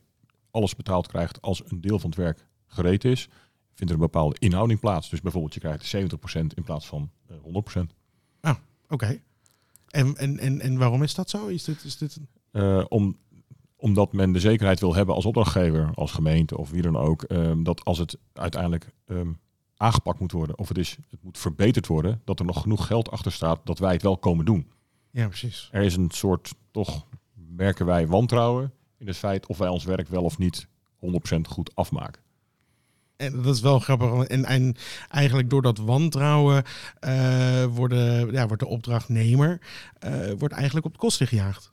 Speaker 6: alles betaald krijgt als een deel van het werk gereed is, vindt er een bepaalde inhouding plaats. Dus bijvoorbeeld je krijgt 70% in plaats van eh, 100%.
Speaker 1: Oké. En, en, en, en waarom is dat zo? Is dit, is dit een...
Speaker 6: Eh, om, omdat men de zekerheid wil hebben als opdrachtgever, als gemeente of wie dan ook, ehm, dat als het uiteindelijk ehm, aangepakt moet worden of het, is, het moet verbeterd worden, dat er nog genoeg geld achter staat dat wij het wel komen doen.
Speaker 1: Ja, precies.
Speaker 6: Er is een soort, toch merken wij, wantrouwen in het feit of wij ons werk wel of niet 100% goed afmaken.
Speaker 1: En dat is wel grappig. En, en eigenlijk door dat wantrouwen eh, worden, ja, wordt de opdrachtnemer eh, wordt eigenlijk op de kosten gejaagd.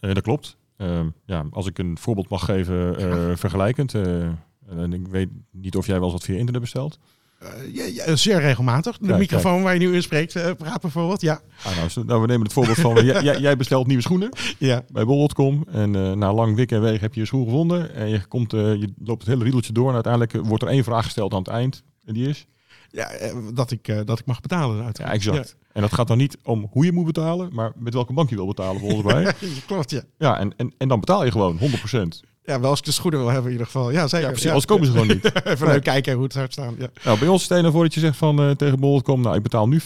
Speaker 6: Eh, dat klopt. Ehm, ja, als ik een voorbeeld mag geven, vergelijkend. en ik weet niet of jij wel eens wat via internet bestelt.
Speaker 1: Eh, ja, ja, zeer regelmatig. De
Speaker 6: Kijk,
Speaker 1: microfoon waar je nu in spreekt, eh, praat bijvoorbeeld. Ja.
Speaker 6: Ah, nou, nou, we nemen het voorbeeld van, jij, jij- bestelt nieuwe schoenen
Speaker 1: ja.
Speaker 6: bij bol.com. En eh, na lang wikken en wegen heb je je schoen gevonden. En je, komt, je loopt het hele riedeltje door. En uiteindelijk wordt er één vraag gesteld aan het eind. En die is?
Speaker 1: ja dat, ik, dat ik mag betalen.
Speaker 6: Ja,
Speaker 1: uiteraard.
Speaker 6: exact. En dat gaat dan niet om hoe je moet betalen, maar met welke bank je wil betalen volgens mij.
Speaker 1: Ja, klopt, ja.
Speaker 6: Ja, en, en, en dan betaal je gewoon 100%.
Speaker 1: Ja, wel als ik de schoenen wil hebben in ieder geval. Ja, zeker.
Speaker 6: Ja, precies. Anders komen ze gewoon niet.
Speaker 1: Even
Speaker 6: Nee.
Speaker 1: kijken hoe het zou staan. Ja.
Speaker 6: Nou, bij ons stel je nou voor dat je zegt van eh, tegen bol.com, nou ik betaal nu 50%.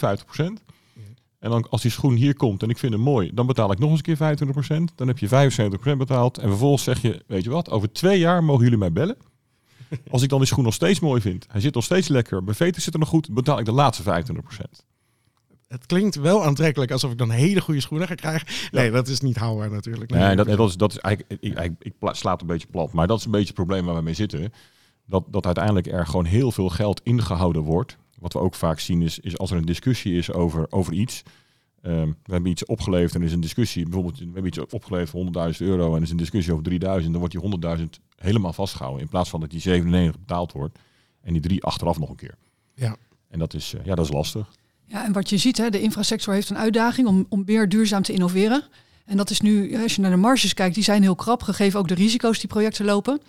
Speaker 6: En dan als die schoen hier komt en ik vind hem mooi, dan betaal ik nog eens een keer 25%. Dan heb je 75% betaald. En vervolgens zeg je, weet je wat, over twee jaar mogen jullie mij bellen. Als ik dan die schoen nog steeds mooi vind, hij zit nog steeds lekker, mijn veten zitten nog goed, betaal ik de laatste 25%.
Speaker 1: Het klinkt wel aantrekkelijk alsof ik dan hele goede schoenen ga krijgen. Nee, dat is niet haalbaar natuurlijk.
Speaker 6: Nee, dat, dat is, dat is eigenlijk, ik, ik, ik pla- sla het een beetje plat, maar dat is een beetje het probleem waar we mee zitten. Dat, dat uiteindelijk er gewoon heel veel geld ingehouden wordt. Wat we ook vaak zien is, is als er een discussie is over, over iets. Ehm, we hebben iets opgeleverd en er is een discussie. Bijvoorbeeld, we hebben iets opgeleverd voor 100.000 euro en er is een discussie over 3.000. Dan wordt die 100.000 helemaal vastgehouden. In plaats van dat die 97 betaald wordt en die 3 achteraf nog een keer.
Speaker 1: Ja.
Speaker 6: En dat is, eh, ja, dat is lastig.
Speaker 7: Ja, en wat je ziet, hè, de infrasector heeft een uitdaging om, om meer duurzaam te innoveren. En dat is nu, als je naar de marges kijkt, die zijn heel krap, gegeven ook de risico's die projecten lopen.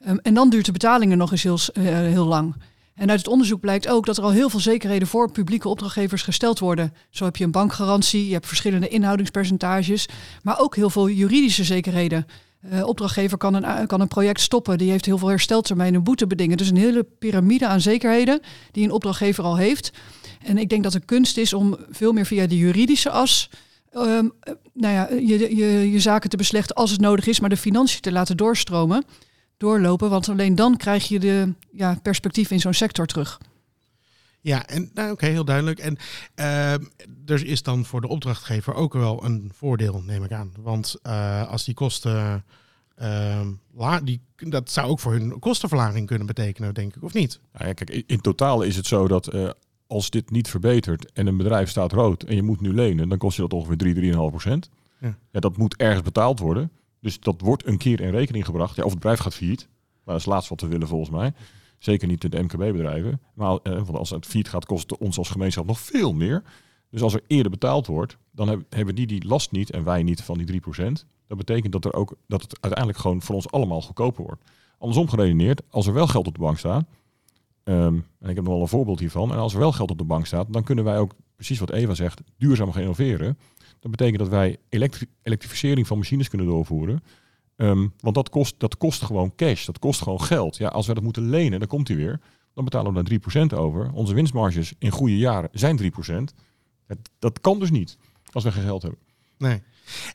Speaker 7: Ehm, en dan duurt de betalingen nog eens heel, eh, heel lang. En uit het onderzoek blijkt ook dat er al heel veel zekerheden voor publieke opdrachtgevers gesteld worden. Zo heb je een bankgarantie, je hebt verschillende inhoudingspercentages, maar ook heel veel juridische zekerheden. Eh opdrachtgever kan een, kan een project stoppen, die heeft heel veel hersteltermijnen, boete bedingen. Dus een hele piramide aan zekerheden die een opdrachtgever al heeft. En ik denk dat de kunst is om veel meer via de juridische as ehm, eh, nou ja, je, je, je zaken te beslechten als het nodig is, maar de financiën te laten doorstromen, doorlopen. Want alleen dan krijg je de ja, perspectief in zo'n sector terug.
Speaker 1: Ja, en nou, oké, heel duidelijk. En ehm, er is dan voor de opdrachtgever ook wel een voordeel, neem ik aan. Want eh, als die kosten, ehm, la, die, dat zou ook voor hun kostenverlaging kunnen betekenen, denk ik, of niet?
Speaker 6: Nou ja, kijk, in, in totaal is het zo dat eh, als dit niet verbetert en een bedrijf staat rood en je moet nu lenen, dan kost je dat ongeveer 3, 3,5 procent.
Speaker 1: Ja.
Speaker 6: Ja. dat moet ergens betaald worden. Dus dat wordt een keer in rekening gebracht. Ja, of het bedrijf gaat failliet. Maar dat is het laatste wat we willen volgens mij. Zeker niet de MKB-bedrijven. Maar eh, want als het failliet gaat, kost het ons als gemeenschap nog veel meer. Dus als er eerder betaald wordt, dan heb- hebben die die last niet en wij niet van die 3%. Dat betekent dat, er ook, dat het uiteindelijk gewoon voor ons allemaal goedkoper wordt. Andersom geredeneerd, als er wel geld op de bank staat, ehm, en ik heb nog wel een voorbeeld hiervan, en als er wel geld op de bank staat, dan kunnen wij ook, precies wat Eva zegt, duurzaam gaan innoveren. Dat betekent dat wij elektri- elektrificering van machines kunnen doorvoeren. Ehm, want dat kost, dat kost gewoon cash, dat kost gewoon geld. Ja, als we dat moeten lenen, dan komt hij weer. Dan betalen we daar 3% over. Onze winstmarges in goede jaren zijn 3%. Dat, dat kan dus niet als we geen geld hebben.
Speaker 1: Nee.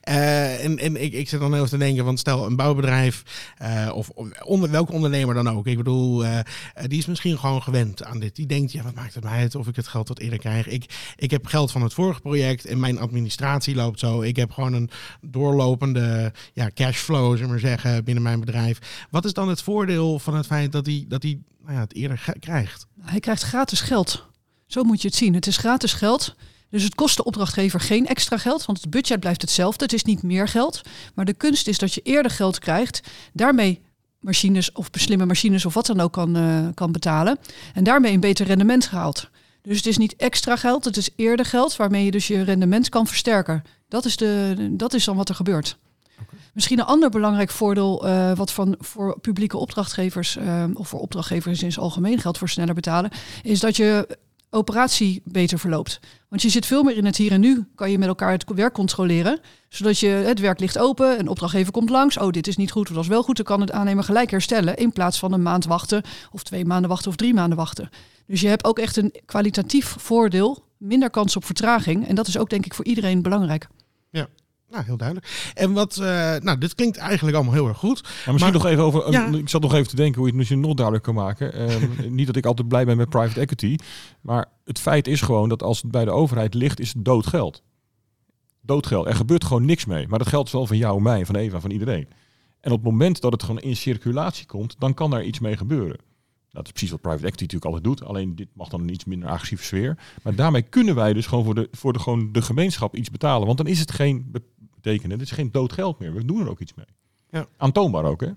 Speaker 1: Eh, en en ik, ik zit dan heel te denken, want stel een bouwbedrijf eh, of onder, welke ondernemer dan ook. Ik bedoel, eh, die is misschien gewoon gewend aan dit. Die denkt, ja, wat maakt het mij uit of ik het geld wat eerder krijg? Ik, ik heb geld van het vorige project en mijn administratie loopt zo. Ik heb gewoon een doorlopende ja, cashflow, zullen we maar zeggen, binnen mijn bedrijf. Wat is dan het voordeel van het feit dat hij dat hij nou ja, het eerder krijgt?
Speaker 7: Hij krijgt gratis geld. Zo moet je het zien. Het is gratis geld. Dus het kost de opdrachtgever geen extra geld, want het budget blijft hetzelfde. Het is niet meer geld. Maar de kunst is dat je eerder geld krijgt, daarmee machines of slimme machines of wat dan ook kan, eh, kan betalen. En daarmee een beter rendement gehaald. Dus het is niet extra geld, het is eerder geld waarmee je dus je rendement kan versterken. Dat is, de, dat is dan wat er gebeurt. Misschien een ander belangrijk voordeel eh, wat van voor publieke opdrachtgevers eh, of voor opdrachtgevers in zijn algemeen geldt voor sneller betalen, is dat je operatie beter verloopt. Want je zit veel meer in het hier en nu, kan je met elkaar het werk controleren, zodat je het werk ligt open, een opdrachtgever komt langs, oh dit is niet goed, of dat is wel goed, dan kan het aannemer gelijk herstellen in plaats van een maand wachten of twee maanden wachten of drie maanden wachten. Dus je hebt ook echt een kwalitatief voordeel, minder kans op vertraging en dat is ook denk ik voor iedereen belangrijk.
Speaker 1: Nou, heel duidelijk. En wat, eh, nou, dit klinkt eigenlijk allemaal heel erg goed.
Speaker 6: Maar misschien
Speaker 1: Maar-
Speaker 6: nog even over.
Speaker 1: Ja.
Speaker 6: Ik zat nog even te denken hoe je het misschien nog duidelijker kan maken. Ehm, niet dat ik altijd blij ben met private equity. Maar het feit is gewoon dat als het bij de overheid ligt, is het doodgeld. Doodgeld. Er gebeurt gewoon niks mee. Maar dat geldt wel van jou, mij, van Eva, van iedereen. En op het moment dat het gewoon in circulatie komt, dan kan daar iets mee gebeuren. Dat is precies wat private equity natuurlijk altijd doet. Alleen dit mag dan een iets minder agressieve sfeer. Maar daarmee kunnen wij dus gewoon voor de, voor de, gewoon de gemeenschap iets betalen. Want dan is het geen betekenen. Het is geen dood geld meer. We doen er ook iets mee.
Speaker 1: Ja.
Speaker 6: Aantoonbaar ook, hè?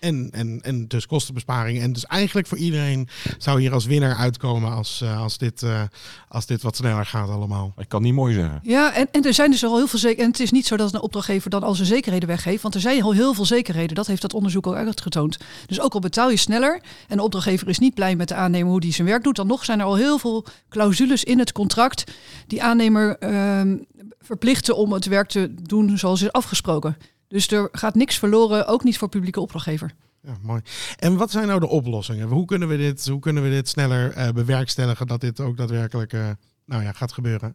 Speaker 1: En, en, en dus kostenbesparingen. En dus eigenlijk voor iedereen zou hier als winnaar uitkomen als, eh, als, dit, eh, als dit wat sneller gaat allemaal.
Speaker 6: Ik kan niet mooi zeggen.
Speaker 7: Ja, en, en er zijn dus al heel veel zeker. En het is niet zo dat een opdrachtgever dan al zijn zekerheden weggeeft. Want er zijn al heel veel zekerheden. Dat heeft dat onderzoek ook uitgetoond. Dus ook al betaal je sneller. En de opdrachtgever is niet blij met de aannemer hoe die zijn werk doet. Dan nog zijn er al heel veel clausules in het contract. Die aannemer ehm, verplichten om het werk te doen zoals is afgesproken. Dus er gaat niks verloren, ook niet voor publieke opdrachtgever.
Speaker 1: Ja, mooi. En wat zijn nou de oplossingen? Hoe kunnen we dit, hoe kunnen we dit sneller eh, bewerkstelligen dat dit ook daadwerkelijk eh, nou ja, gaat gebeuren?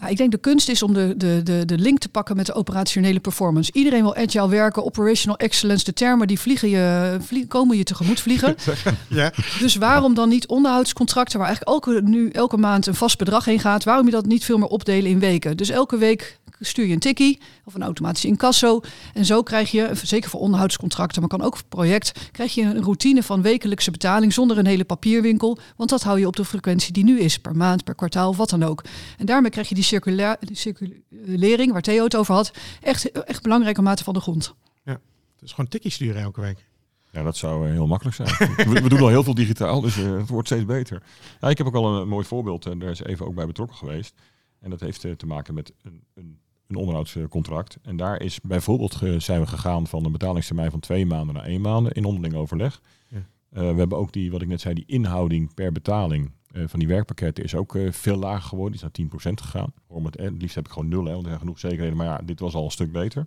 Speaker 7: Ja, ik denk de kunst is om de, de, de, de link te pakken met de operationele performance. Iedereen wil agile werken, operational excellence. De termen die vliegen je, komen je tegemoet vliegen.
Speaker 1: Ja,
Speaker 7: Dus waarom dan niet onderhoudscontracten waar eigenlijk elke, nu elke maand een vast bedrag heen gaat? Waarom je dat niet veel meer opdelen in weken? Dus elke week stuur je een tikkie of een automatische incasso. En zo krijg je, zeker voor onderhoudscontracten, maar kan ook voor project, krijg je een routine van wekelijkse betaling zonder een hele papierwinkel. Want dat hou je op de frequentie die nu is, per maand, per kwartaal of wat dan ook. En daarmee krijg je die, circula die circulering, waar Theo het over had, echt, echt belangrijke mate van de grond.
Speaker 1: dus gewoon tikkie sturen elke week.
Speaker 6: Ja, dat zou eh, heel makkelijk zijn. we, doen al heel veel digitaal, dus eh, het wordt steeds beter. Ja, ik heb ook al een, mooi voorbeeld, en daar is even ook bij betrokken geweest. En dat heeft eh, te maken met een, een, een onderhoudscontract. En daar is bijvoorbeeld zijn we gegaan van een betalingstermijn van twee maanden naar één maanden in onderling overleg.
Speaker 1: Ja.
Speaker 6: Eh, we hebben ook die, wat ik net zei, die inhouding per betaling eh, van die werkpakketten is ook eh, veel lager geworden. Die is naar 10% gegaan. Om het, eh, het liefst heb ik gewoon nul, hè, want er zijn genoeg zekerheden. Maar ja, dit was al een stuk beter.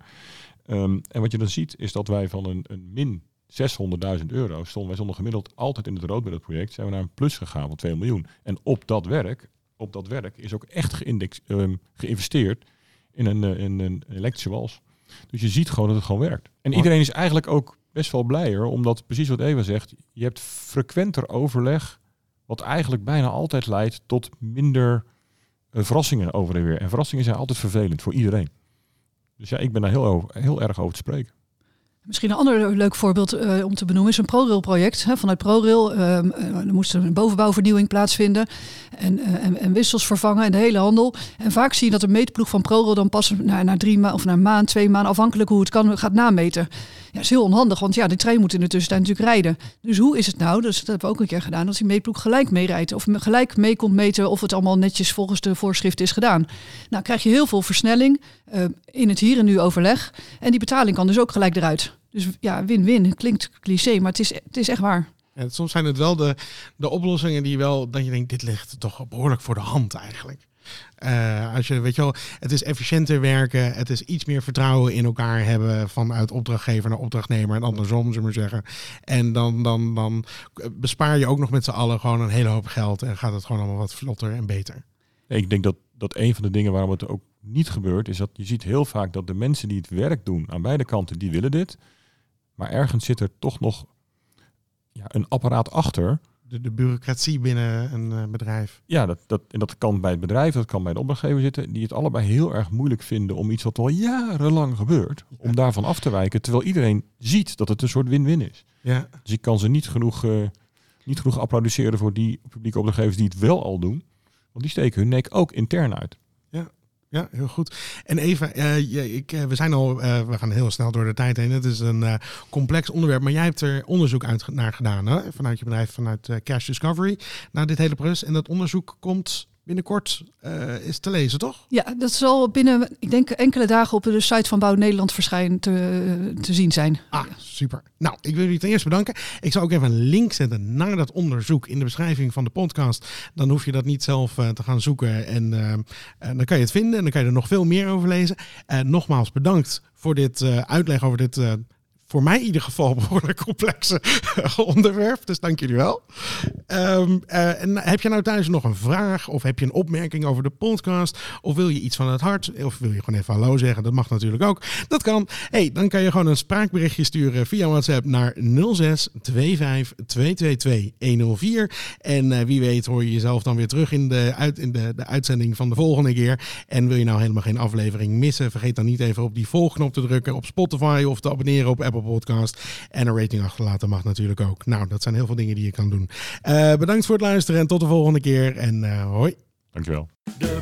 Speaker 6: Ehm, en wat je dan ziet, is dat wij van een, een min 600.000 euro stonden wij zonder gemiddeld altijd in het rood bij dat project. Zijn we naar een plus gegaan van 2 miljoen. En op dat werk, op dat werk is ook echt geïndex, ehm, geïnvesteerd in een, eh, in een elektrische wals. Dus je ziet gewoon dat het gewoon werkt. En iedereen is eigenlijk ook best wel blijer, omdat precies wat Eva zegt, je hebt frequenter overleg, wat eigenlijk bijna altijd leidt tot minder eh, verrassingen over en weer. En verrassingen zijn altijd vervelend voor iedereen. Dus ja, ik ben daar heel, heel erg over te spreken.
Speaker 7: Misschien een ander leuk voorbeeld eh, om te benoemen is een ProRail-project. Vanuit ProRail ehm, eh, er moest een bovenbouwvernieuwing plaatsvinden en, eh, en, en wissels vervangen en de hele handel. En vaak zie je dat de meetploeg van ProRail dan pas na, na drie maanden of na een maand, twee maanden, afhankelijk hoe het kan, gaat nameten. Ja, is heel onhandig, want ja, de trein moet in de tussentijd natuurlijk rijden. Dus hoe is het nou, dus dat hebben we ook een keer gedaan, dat die meetploeg gelijk meerijdt of gelijk mee komt meten of het allemaal netjes volgens de voorschriften is gedaan. Nou, krijg je heel veel versnelling eh, in het hier en nu overleg en die betaling kan dus ook gelijk eruit. Dus ja, win-win. Klinkt cliché, maar het is, het is echt waar.
Speaker 1: En soms zijn het wel de, de oplossingen die wel, dat je denkt, dit ligt toch behoorlijk voor de hand eigenlijk. Eh, als je, weet je wel, het is efficiënter werken, het is iets meer vertrouwen in elkaar hebben vanuit opdrachtgever naar opdrachtnemer en andersom, zullen we maar zeggen. En dan, dan, dan bespaar je ook nog met z'n allen gewoon een hele hoop geld en gaat het gewoon allemaal wat vlotter en beter.
Speaker 6: Ik denk dat, dat een van de dingen waarom het ook niet gebeurt, is dat je ziet heel vaak dat de mensen die het werk doen aan beide kanten, die willen dit. Maar ergens zit er toch nog ja, een apparaat achter.
Speaker 1: De, de bureaucratie binnen een eh, bedrijf.
Speaker 6: Ja, dat, dat, en dat kan bij het bedrijf, dat kan bij de opdrachtgever zitten, die het allebei heel erg moeilijk vinden om iets wat al jarenlang gebeurt, om daarvan af te wijken, terwijl iedereen ziet dat het een soort win-win is.
Speaker 1: Ja,
Speaker 6: Dus ik kan ze niet genoeg, eh, niet genoeg applaudisseren voor die publieke opdrachtgevers die het wel al doen. Want die steken hun nek ook intern uit.
Speaker 1: Ja, heel goed. En even, eh, ik, eh, we zijn al, eh, we gaan heel snel door de tijd heen. Het is een complex onderwerp, maar jij hebt er onderzoek uit, naar gedaan, hè? vanuit je bedrijf, vanuit Cash Discovery, naar dit hele proces. En dat onderzoek komt binnenkort, eh, is te lezen, toch?
Speaker 7: Ja, dat zal binnen, ik denk, enkele dagen op de site van Bouw Nederland verschijnen te, te zien zijn.
Speaker 1: Ah, super. Nou, ik wil jullie ten eerste bedanken. Ik zal ook even een link zetten naar dat onderzoek in de beschrijving van de podcast. Dan hoef je dat niet zelf eh, te gaan zoeken. En eh, eh, dan kan je het vinden en dan kan je er nog veel meer over lezen. Nogmaals bedankt voor dit uitleg over dit, voor mij in ieder geval, behoorlijk complexe onderwerp. Dus dank jullie wel. Ehm, eh, en heb je nou thuis nog een vraag of heb je een opmerking over de podcast? Of wil je iets van het hart? Of wil je gewoon even hallo zeggen? Dat mag natuurlijk ook. Dat kan. Hey, dan kan je gewoon een spraakberichtje sturen via WhatsApp naar 06 25 222 104. En eh, wie weet hoor je jezelf dan weer terug in, de, uit, in de, de uitzending van de volgende keer. En wil je nou helemaal geen aflevering missen? Vergeet dan niet even op die volgknop te drukken op Spotify of te abonneren op Apple Podcast. En een rating achterlaten mag natuurlijk ook. Nou, dat zijn heel veel dingen die je kan doen. Eh, bedankt voor het luisteren en tot de volgende keer. En eh, hoi.
Speaker 6: Dankjewel.
Speaker 8: De